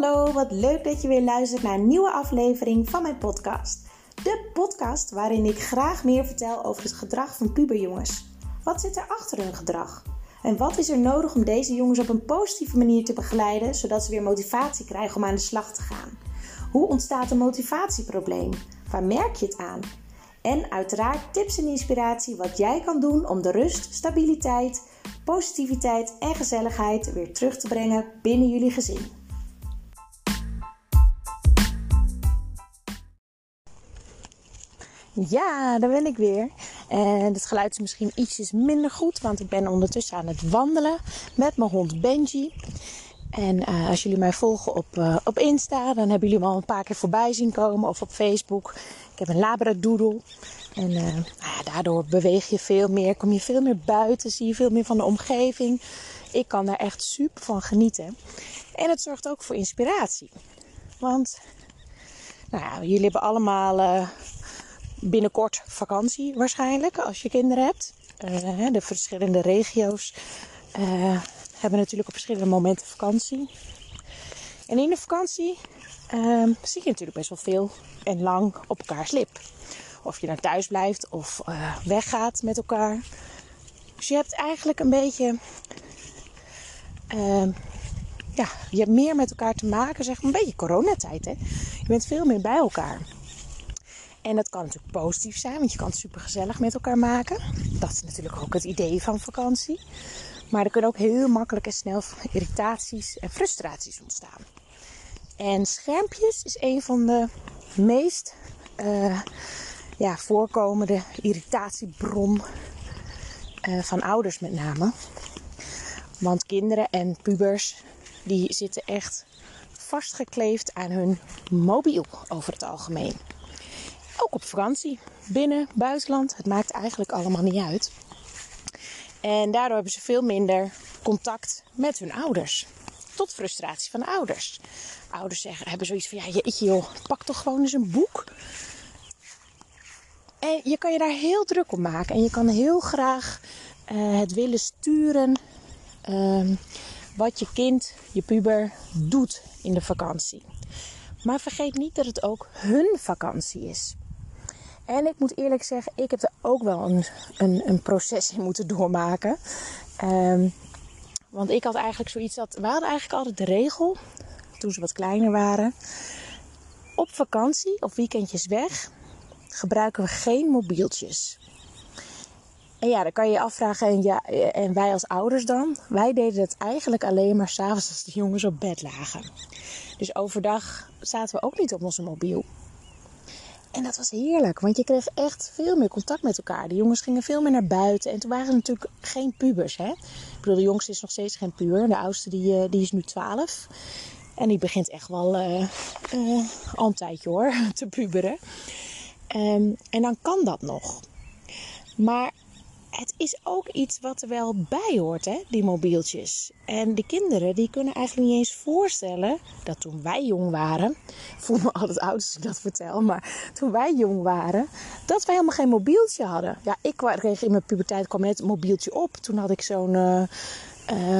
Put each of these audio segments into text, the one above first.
Hallo, wat leuk dat je weer luistert naar een nieuwe aflevering van mijn podcast. De podcast waarin ik graag meer vertel over het gedrag van puberjongens. Wat zit er achter hun gedrag? En wat is er nodig om deze jongens op een positieve manier te begeleiden, zodat ze weer motivatie krijgen om aan de slag te gaan? Hoe ontstaat een motivatieprobleem? Waar merk je het aan? En uiteraard tips en inspiratie wat jij kan doen om de rust, stabiliteit, positiviteit en gezelligheid weer terug te brengen binnen jullie gezin. Ja, daar ben ik weer. En het geluid is misschien ietsjes minder goed, want ik ben ondertussen aan het wandelen met mijn hond Benji. En uh, als jullie mij volgen op, uh, op Insta, dan hebben jullie me al een paar keer voorbij zien komen. Of op Facebook. Ik heb een labradoodle. En uh, nou daardoor beweeg je veel meer, kom je veel meer buiten, zie je veel meer van de omgeving. Ik kan daar echt super van genieten. En het zorgt ook voor inspiratie. Want nou ja, jullie hebben allemaal binnenkort vakantie waarschijnlijk als je kinderen hebt. de verschillende regio's hebben natuurlijk op verschillende momenten vakantie. En in de vakantie uh, zie je natuurlijk best wel veel en lang op elkaar lip. Of je naar thuis blijft of uh, weggaat met elkaar. Dus je hebt eigenlijk een beetje. Uh, ja, je hebt meer met elkaar te maken, zeg maar. Een beetje coronatijd, hè. Je bent veel meer bij elkaar. En dat kan natuurlijk positief zijn, want je kan het super gezellig met elkaar maken. Dat is natuurlijk ook het idee van vakantie. Maar er kunnen ook heel makkelijk en snel irritaties en frustraties ontstaan. En schermpjes is een van de meest uh, ja, voorkomende irritatiebron uh, van ouders met name. Want kinderen en pubers die zitten echt vastgekleefd aan hun mobiel over het algemeen. Ook op vakantie, binnen, buitenland, het maakt eigenlijk allemaal niet uit. En daardoor hebben ze veel minder contact met hun ouders. Tot frustratie van de ouders. Ouders zeggen, hebben zoiets van, ja jeetje joh, pak toch gewoon eens een boek. En je kan je daar heel druk op maken. En je kan heel graag uh, het willen sturen uh, wat je kind, je puber, doet in de vakantie. Maar vergeet niet dat het ook hun vakantie is. En ik moet eerlijk zeggen, ik heb er ook wel een, een, een proces in moeten doormaken. Um, want ik had eigenlijk zoiets dat. We hadden eigenlijk altijd de regel, toen ze wat kleiner waren. Op vakantie of weekendjes weg gebruiken we geen mobieltjes. En ja, dan kan je je afvragen, en, ja, en wij als ouders dan? Wij deden het eigenlijk alleen maar s'avonds als de jongens op bed lagen. Dus overdag zaten we ook niet op onze mobiel. En dat was heerlijk, want je kreeg echt veel meer contact met elkaar. De jongens gingen veel meer naar buiten. En toen waren ze natuurlijk geen pubers. Hè? Ik bedoel, de jongste is nog steeds geen puber. De oudste die, eh, die is nu 12. En die begint echt wel uh, uh, al een tijdje hoor, te puberen. Um, en dan kan dat nog. Maar het is ook iets wat er wel bij hoort, hè, die mobieltjes. En de kinderen die kunnen eigenlijk niet eens voorstellen dat toen wij jong waren, ik voel me altijd oud als ik dat vertel, maar toen wij jong waren, dat wij helemaal geen mobieltje hadden. Ja, ik kreeg in mijn puberteit kwam net een mobieltje op. Toen had ik zo'n uh,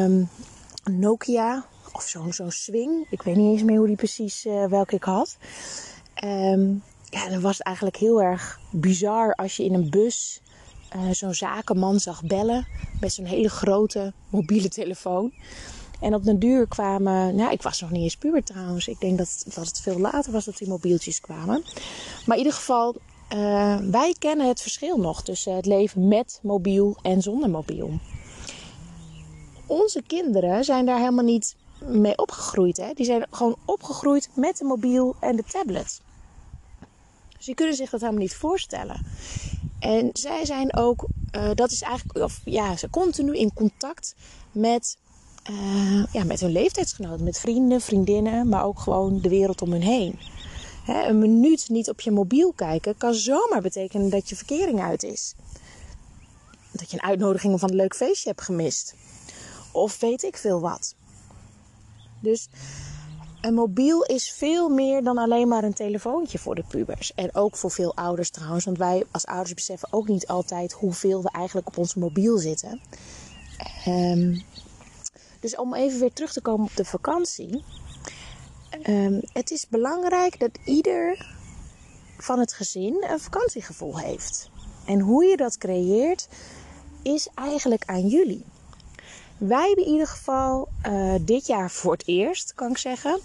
um, Nokia of zo'n zo'n swing. Ik weet niet eens meer hoe die precies uh, welke ik had. Um, ja, dan was eigenlijk heel erg bizar als je in een bus uh, zo'n zakenman zag bellen met zo'n hele grote mobiele telefoon. En op den duur kwamen, nou ik was nog niet eens puber trouwens. Ik denk dat, dat het veel later was dat die mobieltjes kwamen. Maar in ieder geval, uh, wij kennen het verschil nog tussen het leven met mobiel en zonder mobiel. Onze kinderen zijn daar helemaal niet mee opgegroeid. Hè? Die zijn gewoon opgegroeid met de mobiel en de tablet. Dus die kunnen zich dat helemaal niet voorstellen. En zij zijn ook, uh, dat is eigenlijk, of ja, ze continu in contact met, uh, ja, met hun leeftijdsgenoten, met vrienden, vriendinnen, maar ook gewoon de wereld om hun heen. Hè, een minuut niet op je mobiel kijken kan zomaar betekenen dat je verkering uit is. Dat je een uitnodiging van een leuk feestje hebt gemist. Of weet ik veel wat. Dus een mobiel is veel meer dan alleen maar een telefoontje voor de pubers. En ook voor veel ouders trouwens. Want wij als ouders beseffen ook niet altijd hoeveel we eigenlijk op ons mobiel zitten. Um, dus om even weer terug te komen op de vakantie. ehm, het is belangrijk dat ieder van het gezin een vakantiegevoel heeft. En hoe je dat creëert, is eigenlijk aan jullie. Wij hebben in ieder geval uh, dit jaar voor het eerst, kan ik zeggen,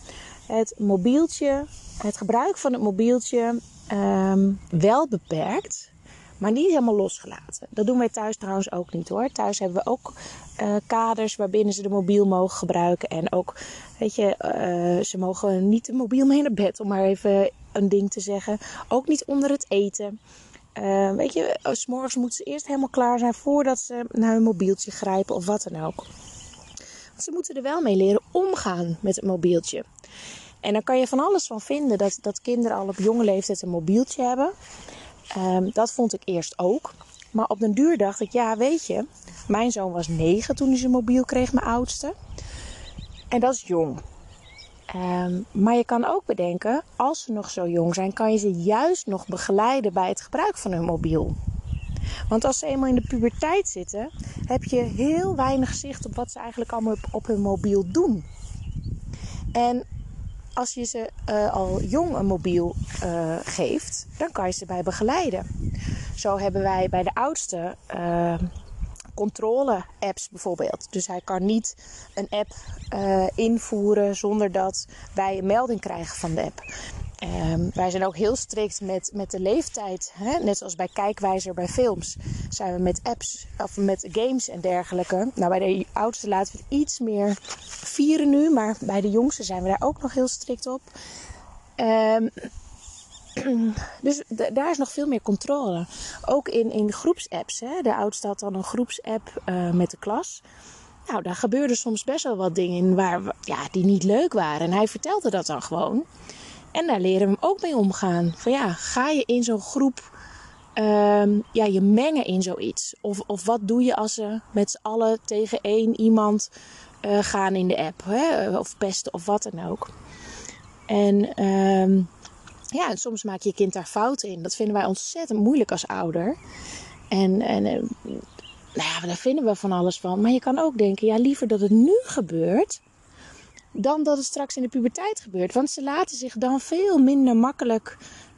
het mobieltje, het gebruik van het mobieltje um, wel beperkt, maar niet helemaal losgelaten. Dat doen wij thuis trouwens ook niet hoor. Thuis hebben we ook uh, kaders waarbinnen ze de mobiel mogen gebruiken. En ook, weet je, uh, ze mogen niet de mobiel mee naar bed, om maar even een ding te zeggen. Ook niet onder het eten. Uh, weet je, s morgens moeten ze eerst helemaal klaar zijn voordat ze naar hun mobieltje grijpen of wat dan ook. Want ze moeten er wel mee leren omgaan met het mobieltje. En dan kan je van alles van vinden dat, dat kinderen al op jonge leeftijd een mobieltje hebben. Um, dat vond ik eerst ook. Maar op den duur dacht ik, ja, weet je, mijn zoon was negen toen hij zijn mobiel kreeg, mijn oudste. En dat is jong. Um, maar je kan ook bedenken, als ze nog zo jong zijn, kan je ze juist nog begeleiden bij het gebruik van hun mobiel. Want als ze eenmaal in de puberteit zitten, heb je heel weinig zicht op wat ze eigenlijk allemaal op hun mobiel doen. En als je ze uh, al jong een mobiel uh, geeft, dan kan je ze bij begeleiden. Zo hebben wij bij de oudste uh, controle-apps bijvoorbeeld. Dus hij kan niet een app invoeren zonder dat wij een melding krijgen van de app. Um, wij zijn ook heel strikt met, met de leeftijd. Hè? Net zoals bij Kijkwijzer bij films. Zijn we met apps of met games en dergelijke. Nou, bij de oudste laten we het iets meer vieren nu. Maar bij de jongste zijn we daar ook nog heel strikt op. Um, dus daar is nog veel meer controle. Ook in, in groepsapps. Hè? De oudste had dan een groepsapp uh, met de klas. Nou, daar gebeurden soms best wel wat dingen in waar, ja, die niet leuk waren. En hij vertelde dat dan gewoon. En daar leren we hem ook mee omgaan. Van ja, ga je in zo'n groep um, ja, je mengen in zoiets? Of, of wat doe je als ze met z'n allen tegen één iemand uh, gaan in de app? Hè? Of pesten of wat dan ook. En um, ja, soms maak je kind daar fouten in. Dat vinden wij ontzettend moeilijk als ouder. En, en uh, nou ja, daar vinden we van alles van. Maar je kan ook denken, ja, liever dat het nu gebeurt dan dat het straks in de puberteit gebeurt. Want ze laten zich dan veel minder makkelijk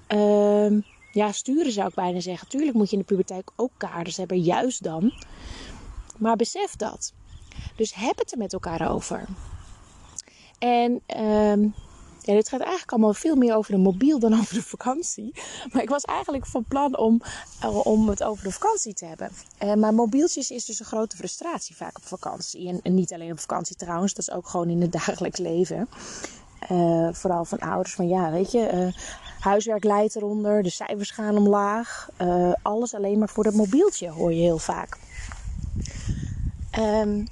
uh, ja, sturen, zou ik bijna zeggen. Tuurlijk moet je in de puberteit ook kaders hebben, juist dan. Maar besef dat. Dus heb het er met elkaar over. En uh, ja, dit gaat eigenlijk allemaal veel meer over de mobiel dan over de vakantie. Maar ik was eigenlijk van plan om, eh, om het over de vakantie te hebben. Uh, maar mobieltjes is dus een grote frustratie vaak op vakantie. En, niet alleen op vakantie trouwens, dat is ook gewoon in het dagelijks leven. Uh, vooral van ouders van ja, weet je, huiswerk leidt eronder, de cijfers gaan omlaag. alles alleen maar voor dat mobieltje hoor je heel vaak. Um,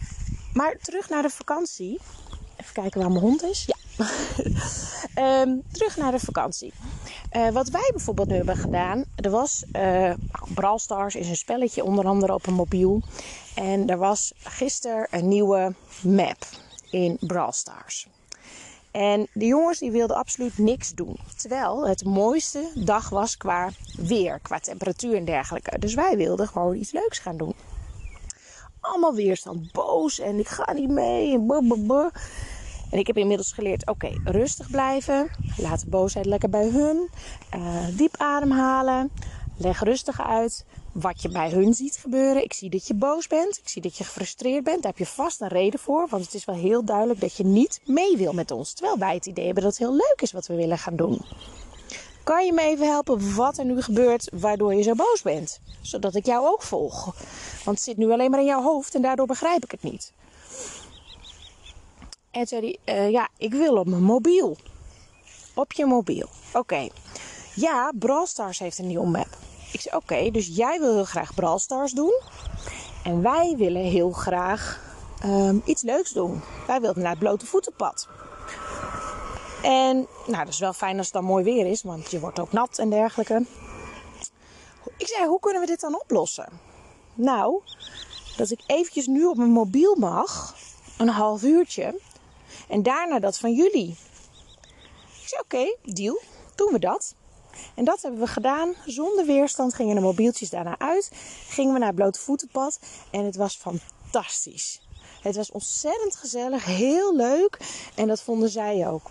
maar terug naar de vakantie. Even kijken waar mijn hond is. Ja. Um, terug naar de vakantie. Uh, wat wij bijvoorbeeld nu hebben gedaan, er was uh, Brawl Stars is een spelletje onder andere op een mobiel. En er was gisteren een nieuwe map in Brawl Stars. En de jongens die wilden absoluut niks doen. Terwijl het mooiste dag was qua weer, qua temperatuur en dergelijke. Dus wij wilden gewoon iets leuks gaan doen. Allemaal weerstand, boos en ik ga niet mee. En en ik heb inmiddels geleerd, oké, rustig blijven. Laat de boosheid lekker bij hun. Uh, diep ademhalen. Leg rustig uit wat je bij hun ziet gebeuren. Ik zie dat je boos bent. Ik zie dat je gefrustreerd bent. Daar heb je vast een reden voor. Want het is wel heel duidelijk dat je niet mee wil met ons. Terwijl wij het idee hebben dat het heel leuk is wat we willen gaan doen. Kan je me even helpen wat er nu gebeurt waardoor je zo boos bent? Zodat ik jou ook volg. Want het zit nu alleen maar in jouw hoofd en daardoor begrijp ik het niet. En zei hij, uh, ja, ik wil op mijn mobiel. Op je mobiel. Oké. Ja, Brawl Stars heeft een nieuwe map. Ik zei, oké, dus jij wil heel graag Brawl Stars doen. En wij willen heel graag um, iets leuks doen. Wij willen naar het blote voetenpad. En nou, dat is wel fijn als het dan mooi weer is, want je wordt ook nat en dergelijke. Ik zei, hoe kunnen we dit dan oplossen? Nou, dat ik eventjes nu op mijn mobiel mag, een half uurtje. En daarna dat van jullie. Ik zei oké, okay, deal, doen we dat. En dat hebben we gedaan. Zonder weerstand gingen de mobieltjes daarna uit. Gingen we naar het blote voetenpad. En het was fantastisch. Het was ontzettend gezellig, heel leuk. En dat vonden zij ook.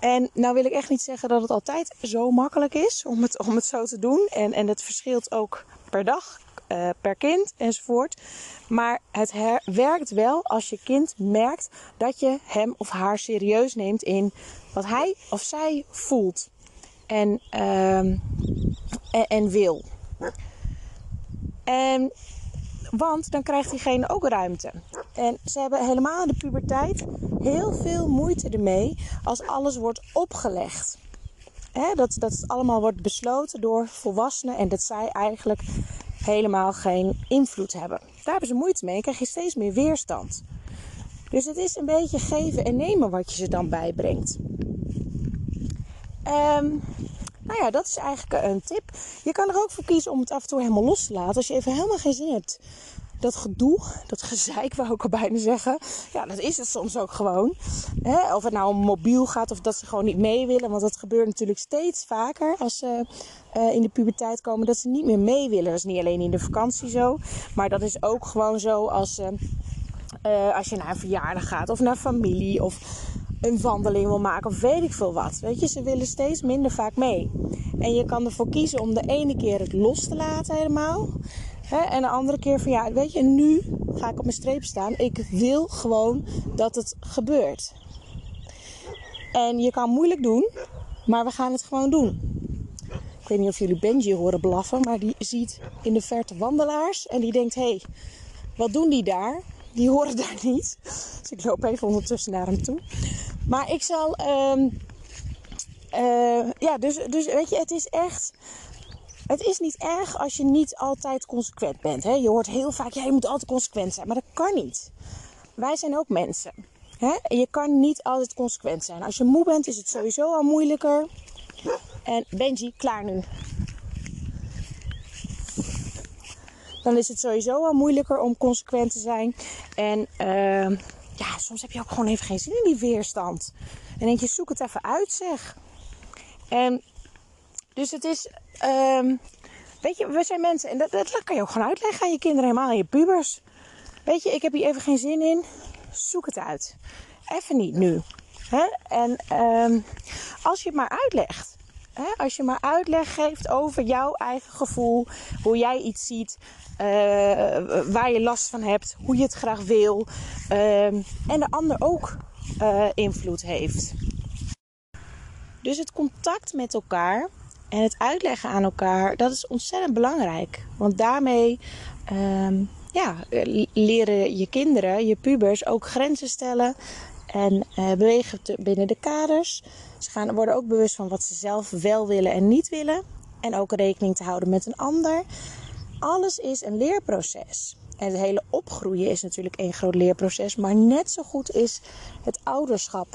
En nou wil ik echt niet zeggen dat het altijd zo makkelijk is om het, om het zo te doen. En, en het verschilt ook per dag, uh, per kind enzovoort. Maar het werkt wel als je kind merkt dat je hem of haar serieus neemt in wat hij of zij voelt en, uh, en, en, wil. En, want dan krijgt diegene ook ruimte. En ze hebben helemaal in de puberteit heel veel moeite ermee als alles wordt opgelegd. dat, dat het allemaal wordt besloten door volwassenen en dat zij eigenlijk helemaal geen invloed hebben. Daar hebben ze moeite mee en krijg je steeds meer weerstand. Dus het is een beetje geven en nemen wat je ze dan bijbrengt. Um, nou ja, dat is eigenlijk een tip. Je kan er ook voor kiezen om het af en toe helemaal los te laten. Als je even helemaal geen zin hebt. Dat gedoe, dat gezeik wou ik al bijna zeggen. Ja, dat is het soms ook gewoon. Of het nou om mobiel gaat of dat ze gewoon niet mee willen. Want dat gebeurt natuurlijk steeds vaker als ze uh, in de puberteit komen. Dat ze niet meer mee willen. Dat is niet alleen in de vakantie zo. Maar dat is ook gewoon zo als, uh, als je naar een verjaardag gaat. Of naar familie. Of een wandeling wil maken of weet ik veel wat. Weet je, ze willen steeds minder vaak mee. En je kan ervoor kiezen om de ene keer het los te laten helemaal. Hè, en de andere keer van ja, weet je, nu ga ik op mijn streep staan. Ik wil gewoon dat het gebeurt. En je kan moeilijk doen, maar we gaan het gewoon doen. Ik weet niet of jullie Benji horen blaffen, maar die ziet in de verte wandelaars en die denkt: hé, hey, wat doen die daar? Die horen daar niet. Dus ik loop even ondertussen naar hem toe. Maar ik zal. Um, uh, ja, dus, dus weet je, het is echt. Het is niet erg als je niet altijd consequent bent. Hè? Je hoort heel vaak, ja, je moet altijd consequent zijn. Maar dat kan niet. Wij zijn ook mensen. Hè? En je kan niet altijd consequent zijn. Als je moe bent, is het sowieso al moeilijker. En Benji, klaar nu. Dan is het sowieso al moeilijker om consequent te zijn. En uh, ja, soms heb je ook gewoon even geen zin in die weerstand. En denk je, zoek het even uit zeg. En dus het is, um, weet je, we zijn mensen. En dat, dat kan je ook gewoon uitleggen aan je kinderen, helemaal aan je pubers. Weet je, ik heb hier even geen zin in. Zoek het uit. Even niet nu. En um, als je het maar uitlegt. Als je maar uitleg geeft over jouw eigen gevoel. Hoe jij iets ziet. Uh, waar je last van hebt, hoe je het graag wil. Uh, en de ander ook uh, invloed heeft. Dus het contact met elkaar en het uitleggen aan elkaar, dat is ontzettend belangrijk. Want daarmee ehm, ja, leren je kinderen, je pubers ook grenzen stellen en uh, bewegen binnen de kaders. Ze gaan, worden ook bewust van wat ze zelf wel willen en niet willen. En ook rekening te houden met een ander alles is een leerproces. En het hele opgroeien is natuurlijk één groot leerproces. Maar net zo goed is het ouderschap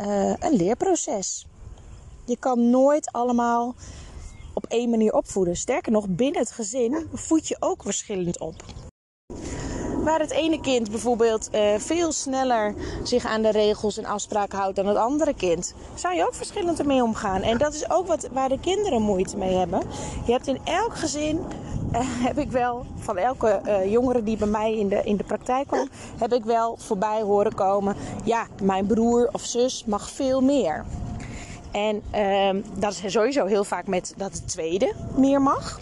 uh, een leerproces. Je kan nooit allemaal op één manier opvoeden. Sterker nog, binnen het gezin voed je ook verschillend op. Waar het ene kind bijvoorbeeld uh, veel sneller zich aan de regels en afspraken houdt dan het andere kind, zou je ook verschillend ermee omgaan. En dat is ook wat, waar de kinderen moeite mee hebben. Je hebt in elk gezin uh, heb ik wel van elke uh, jongere die bij mij in de, in de praktijk kwam, heb ik wel voorbij horen komen. Ja, mijn broer of zus mag veel meer. En uh, dat is sowieso heel vaak met dat de tweede meer mag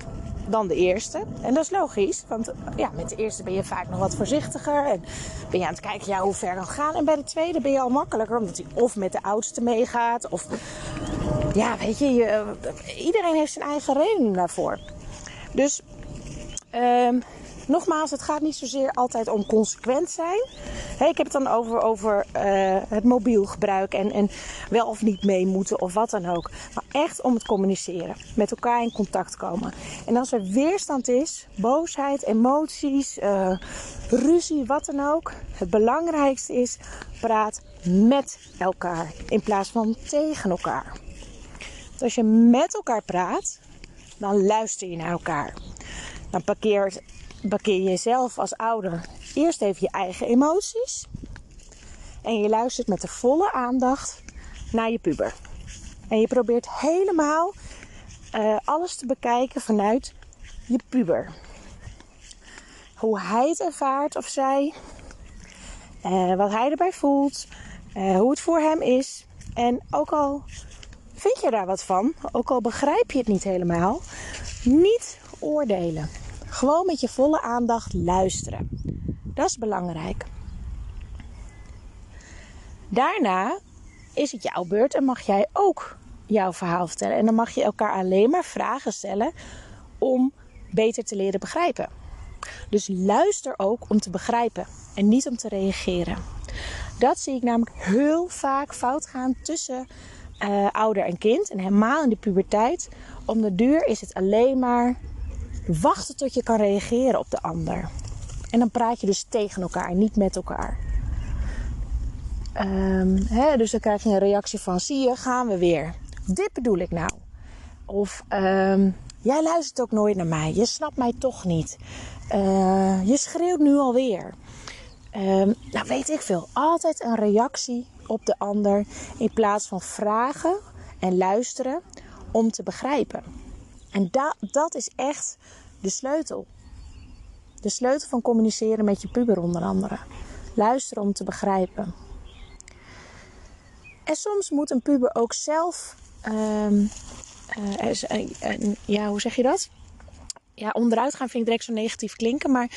dan de eerste. En dat is logisch, want ja, met de eerste ben je vaak nog wat voorzichtiger. En ben je aan het kijken ja, hoe ver kan gaan. En bij de tweede ben je al makkelijker, omdat hij of met de oudste meegaat. Of ja, weet je, iedereen heeft zijn eigen reden daarvoor. Dus um, nogmaals, het gaat niet zozeer altijd om consequent zijn. Ik heb het dan over, over uh, het mobiel gebruik en, en wel of niet mee moeten of wat dan ook. Maar echt om het communiceren, met elkaar in contact komen. En als er weerstand is, boosheid, emoties, uh, ruzie, wat dan ook. Het belangrijkste is, praat met elkaar in plaats van tegen elkaar. Want als je met elkaar praat, dan luister je naar elkaar. Dan parkeert parkeer je zelf als ouder eerst even je eigen emoties. En je luistert met de volle aandacht naar je puber. En je probeert helemaal uh, alles te bekijken vanuit je puber. Hoe hij het ervaart of zij. Uh, wat hij erbij voelt. Uh, hoe het voor hem is. En ook al vind je daar wat van, ook al begrijp je het niet helemaal, niet oordelen. Gewoon met je volle aandacht luisteren. Dat is belangrijk. Daarna is het jouw beurt en mag jij ook jouw verhaal vertellen. En dan mag je elkaar alleen maar vragen stellen om beter te leren begrijpen. Dus luister ook om te begrijpen en niet om te reageren. Dat zie ik namelijk heel vaak fout gaan tussen uh, ouder en kind. En helemaal in de puberteit. Om de duur is het alleen maar wachten tot je kan reageren op de ander. En dan praat je dus tegen elkaar, niet met elkaar. Um, hè, dus dan krijg je een reactie van: zie je, gaan we weer. Dit bedoel ik nou. Of um, jij luistert ook nooit naar mij. Je snapt mij toch niet. Uh, je schreeuwt nu alweer. Um, nou, weet ik veel. Altijd een reactie op de ander in plaats van vragen en luisteren om te begrijpen. En dat, dat is echt de sleutel. De sleutel van communiceren met je puber onder andere. Luisteren om te begrijpen. En soms moet een puber ook zelf, um, uh, ja, hoe zeg je dat? Ja, onderuit gaan vind ik direct zo negatief klinken. Maar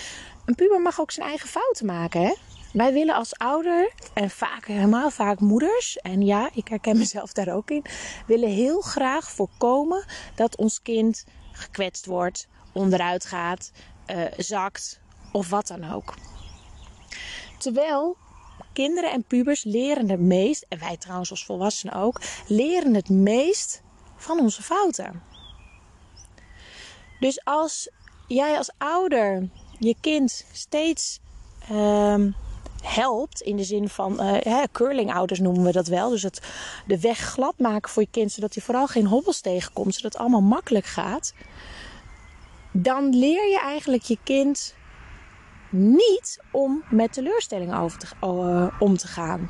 een puber mag ook zijn eigen fouten maken. Hè? Wij willen als ouder, en vaak, helemaal vaak moeders, en ja, ik herken mezelf daar ook in, willen heel graag voorkomen dat ons kind gekwetst wordt, onderuit gaat, uh, zakt of wat dan ook. Terwijl kinderen en pubers leren het meest, en wij trouwens als volwassenen ook, leren het meest van onze fouten. Dus als jij als ouder je kind steeds um, helpt, in de zin van uh, curlingouders noemen we dat wel, dus het, de weg glad maken voor je kind, zodat hij vooral geen hobbels tegenkomt, zodat het allemaal makkelijk gaat, dan leer je eigenlijk je kind niet om met teleurstellingen over te, uh, om te gaan.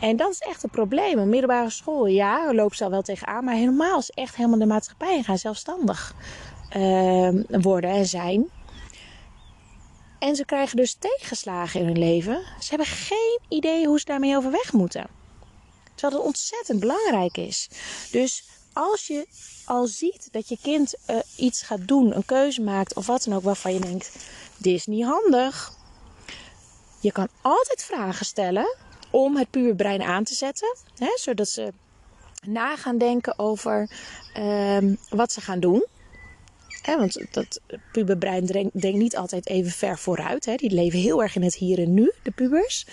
En dat is echt een probleem. Een middelbare school, ja, loopt ze al wel tegenaan. Maar helemaal is echt helemaal de maatschappij gaan zelfstandig uh, worden en zijn. En ze krijgen dus tegenslagen in hun leven. Ze hebben geen idee hoe ze daarmee overweg moeten. Terwijl het ontzettend belangrijk is. Dus als je al ziet dat je kind uh, iets gaat doen, een keuze maakt of wat dan ook waarvan je denkt: dit is niet handig. Je kan altijd vragen stellen om het puberbrein aan te zetten, hè, zodat ze na gaan denken over uh, wat ze gaan doen. Hè, want dat puberbrein denkt niet altijd even ver vooruit. Hè. Die leven heel erg in het hier en nu, de pubers.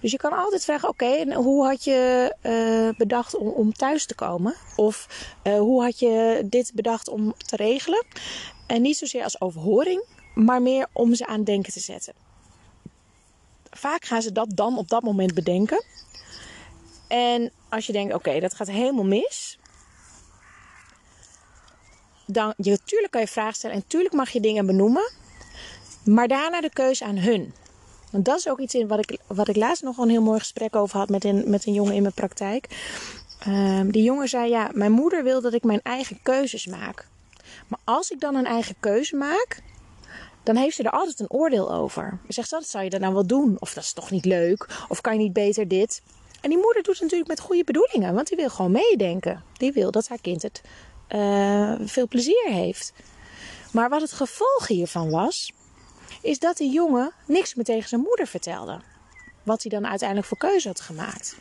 Dus je kan altijd vragen: oké, hoe had je uh, bedacht om, thuis te komen? Of uh, hoe had je dit bedacht om te regelen? En niet zozeer als overhoring, maar meer om ze aan denken te zetten. Vaak gaan ze dat dan op dat moment bedenken. En als je denkt: oké, dat gaat helemaal mis. Dan, kan je vragen stellen en tuurlijk mag je dingen benoemen. Maar daarna de keuze aan hun. Want dat is ook iets in wat ik, wat ik laatst nog een heel mooi gesprek over had met een, met een jongen in mijn praktijk. Um, die jongen zei: Ja, mijn moeder wil dat ik mijn eigen keuzes maak. Maar als ik dan een eigen keuze maak, dan heeft ze er altijd een oordeel over. Ze zegt: Dat zou je dan nou wel doen? Of dat is toch niet leuk? Of kan je niet beter dit? En die moeder doet het natuurlijk met goede bedoelingen, want die wil gewoon meedenken. Die wil dat haar kind het uh, veel plezier heeft. Maar wat het gevolg hiervan was, is dat die jongen niks meer tegen zijn moeder vertelde. Wat hij dan uiteindelijk voor keuze had gemaakt.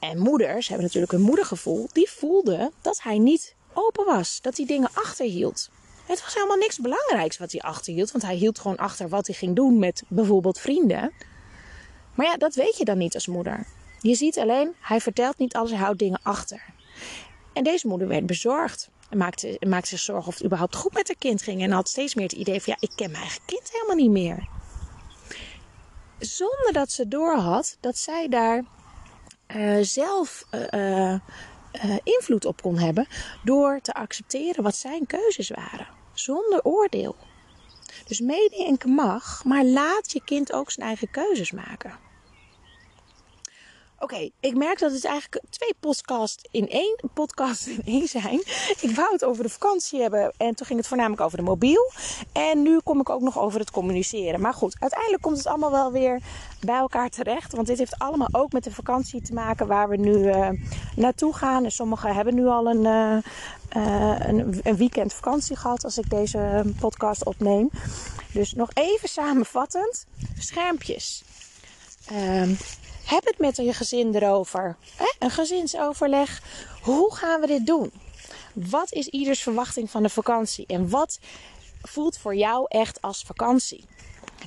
En moeders hebben natuurlijk een moedergevoel. Die voelden dat hij niet open was. Dat hij dingen achterhield. Het was helemaal niks belangrijks wat hij achterhield. Want hij hield gewoon achter wat hij ging doen met bijvoorbeeld vrienden. Maar ja, dat weet je dan niet als moeder. Je ziet alleen, hij vertelt niet alles, hij houdt dingen achter. En deze moeder werd bezorgd. En maakte, maakte zich zorgen of het überhaupt goed met haar kind ging. En had steeds meer het idee van ja, ik ken mijn eigen kind helemaal niet meer. Zonder dat ze doorhad dat zij daar uh, zelf uh, uh, invloed op kon hebben. Door te accepteren wat zijn keuzes waren. Zonder oordeel. Dus meedenken mag, maar laat je kind ook zijn eigen keuzes maken. Oké, ik merk dat het eigenlijk twee podcasts in één podcast in één zijn. Ik wou het over de vakantie hebben en toen ging het voornamelijk over de mobiel. En nu kom ik ook nog over het communiceren. Maar goed, uiteindelijk komt het allemaal wel weer bij elkaar terecht. Want dit heeft allemaal ook met de vakantie te maken waar we nu uh, naartoe gaan. En sommigen hebben nu al een, uh, een, weekend vakantie gehad als ik deze podcast opneem. Dus nog even samenvattend. Schermpjes. Um, heb het met je gezin erover. Een gezinsoverleg. Hoe gaan we dit doen? Wat is ieders verwachting van de vakantie? En wat voelt voor jou echt als vakantie?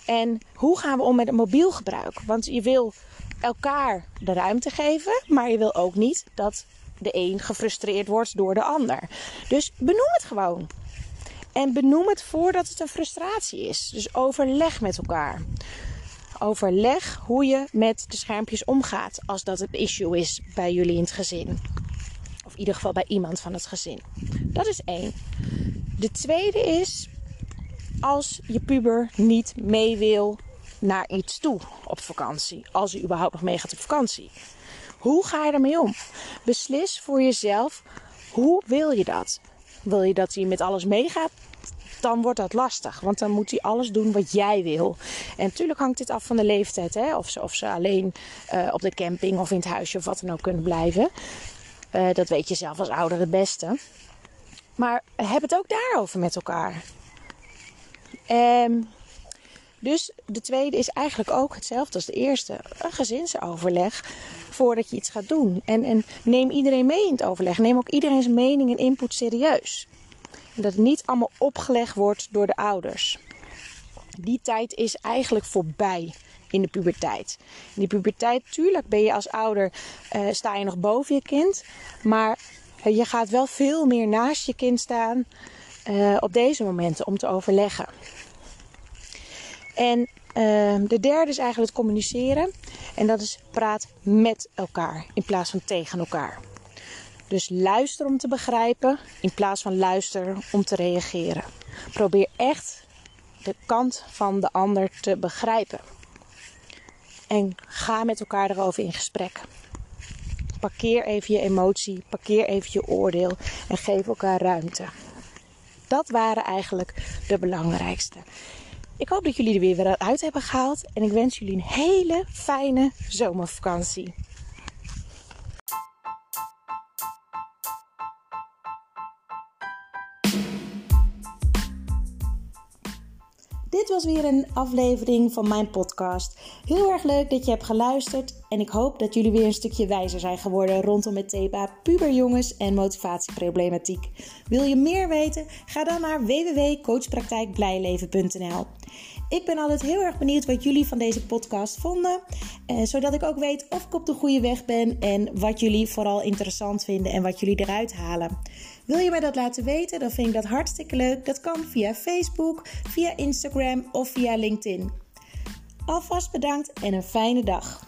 En hoe gaan we om met het mobiel gebruik? Want je wil elkaar de ruimte geven, maar je wil ook niet dat de een gefrustreerd wordt door de ander. Dus benoem het gewoon. En benoem het voordat het een frustratie is. Dus overleg met elkaar overleg hoe je met de schermpjes omgaat als dat een issue is bij jullie in het gezin. Of in ieder geval bij iemand van het gezin. Dat is één. De tweede is als je puber niet mee wil naar iets toe op vakantie. Als hij überhaupt nog meegaat op vakantie. Hoe ga je ermee om? Beslis voor jezelf hoe wil je dat? Wil je dat hij met alles meegaat? Dan wordt dat lastig. Want dan moet hij alles doen wat jij wil. En natuurlijk hangt dit af van de leeftijd. Hè? Of, ze, of ze alleen uh, op de camping of in het huisje of wat dan ook kunnen blijven. Uh, dat weet je zelf als ouder het beste. Maar heb het ook daarover met elkaar. Um, dus de tweede is eigenlijk ook hetzelfde als de eerste. Een gezinsoverleg voordat je iets gaat doen. En, en neem iedereen mee in het overleg. Neem ook iedereen zijn mening en input serieus. Dat het niet allemaal opgelegd wordt door de ouders. Die tijd is eigenlijk voorbij in de puberteit. In de puberteit, tuurlijk ben je als ouder, uh, sta je nog boven je kind. Maar uh, je gaat wel veel meer naast je kind staan uh, op deze momenten om te overleggen. En ehm, de derde is eigenlijk het communiceren. En dat is praat met elkaar in plaats van tegen elkaar. Dus luister om te begrijpen in plaats van luister om te reageren. Probeer echt de kant van de ander te begrijpen. En ga met elkaar erover in gesprek. Parkeer even je emotie, parkeer even je oordeel en geef elkaar ruimte. Dat waren eigenlijk de belangrijkste. Ik hoop dat jullie er weer uit hebben gehaald en ik wens jullie een hele fijne zomervakantie. Dit was weer een aflevering van mijn podcast. Heel erg leuk dat je hebt geluisterd en ik hoop dat jullie weer een stukje wijzer zijn geworden rondom het thema puberjongens en motivatieproblematiek. Wil je meer weten? Ga dan naar www.coachpraktijkblijleven.nl. Ik ben altijd heel erg benieuwd wat jullie van deze podcast vonden, eh, zodat ik ook weet of ik op de goede weg ben en wat jullie vooral interessant vinden en wat jullie eruit halen. Wil je mij dat laten weten? Dan vind ik dat hartstikke leuk. Dat kan via Facebook, via Instagram of via LinkedIn. Alvast bedankt en een fijne dag.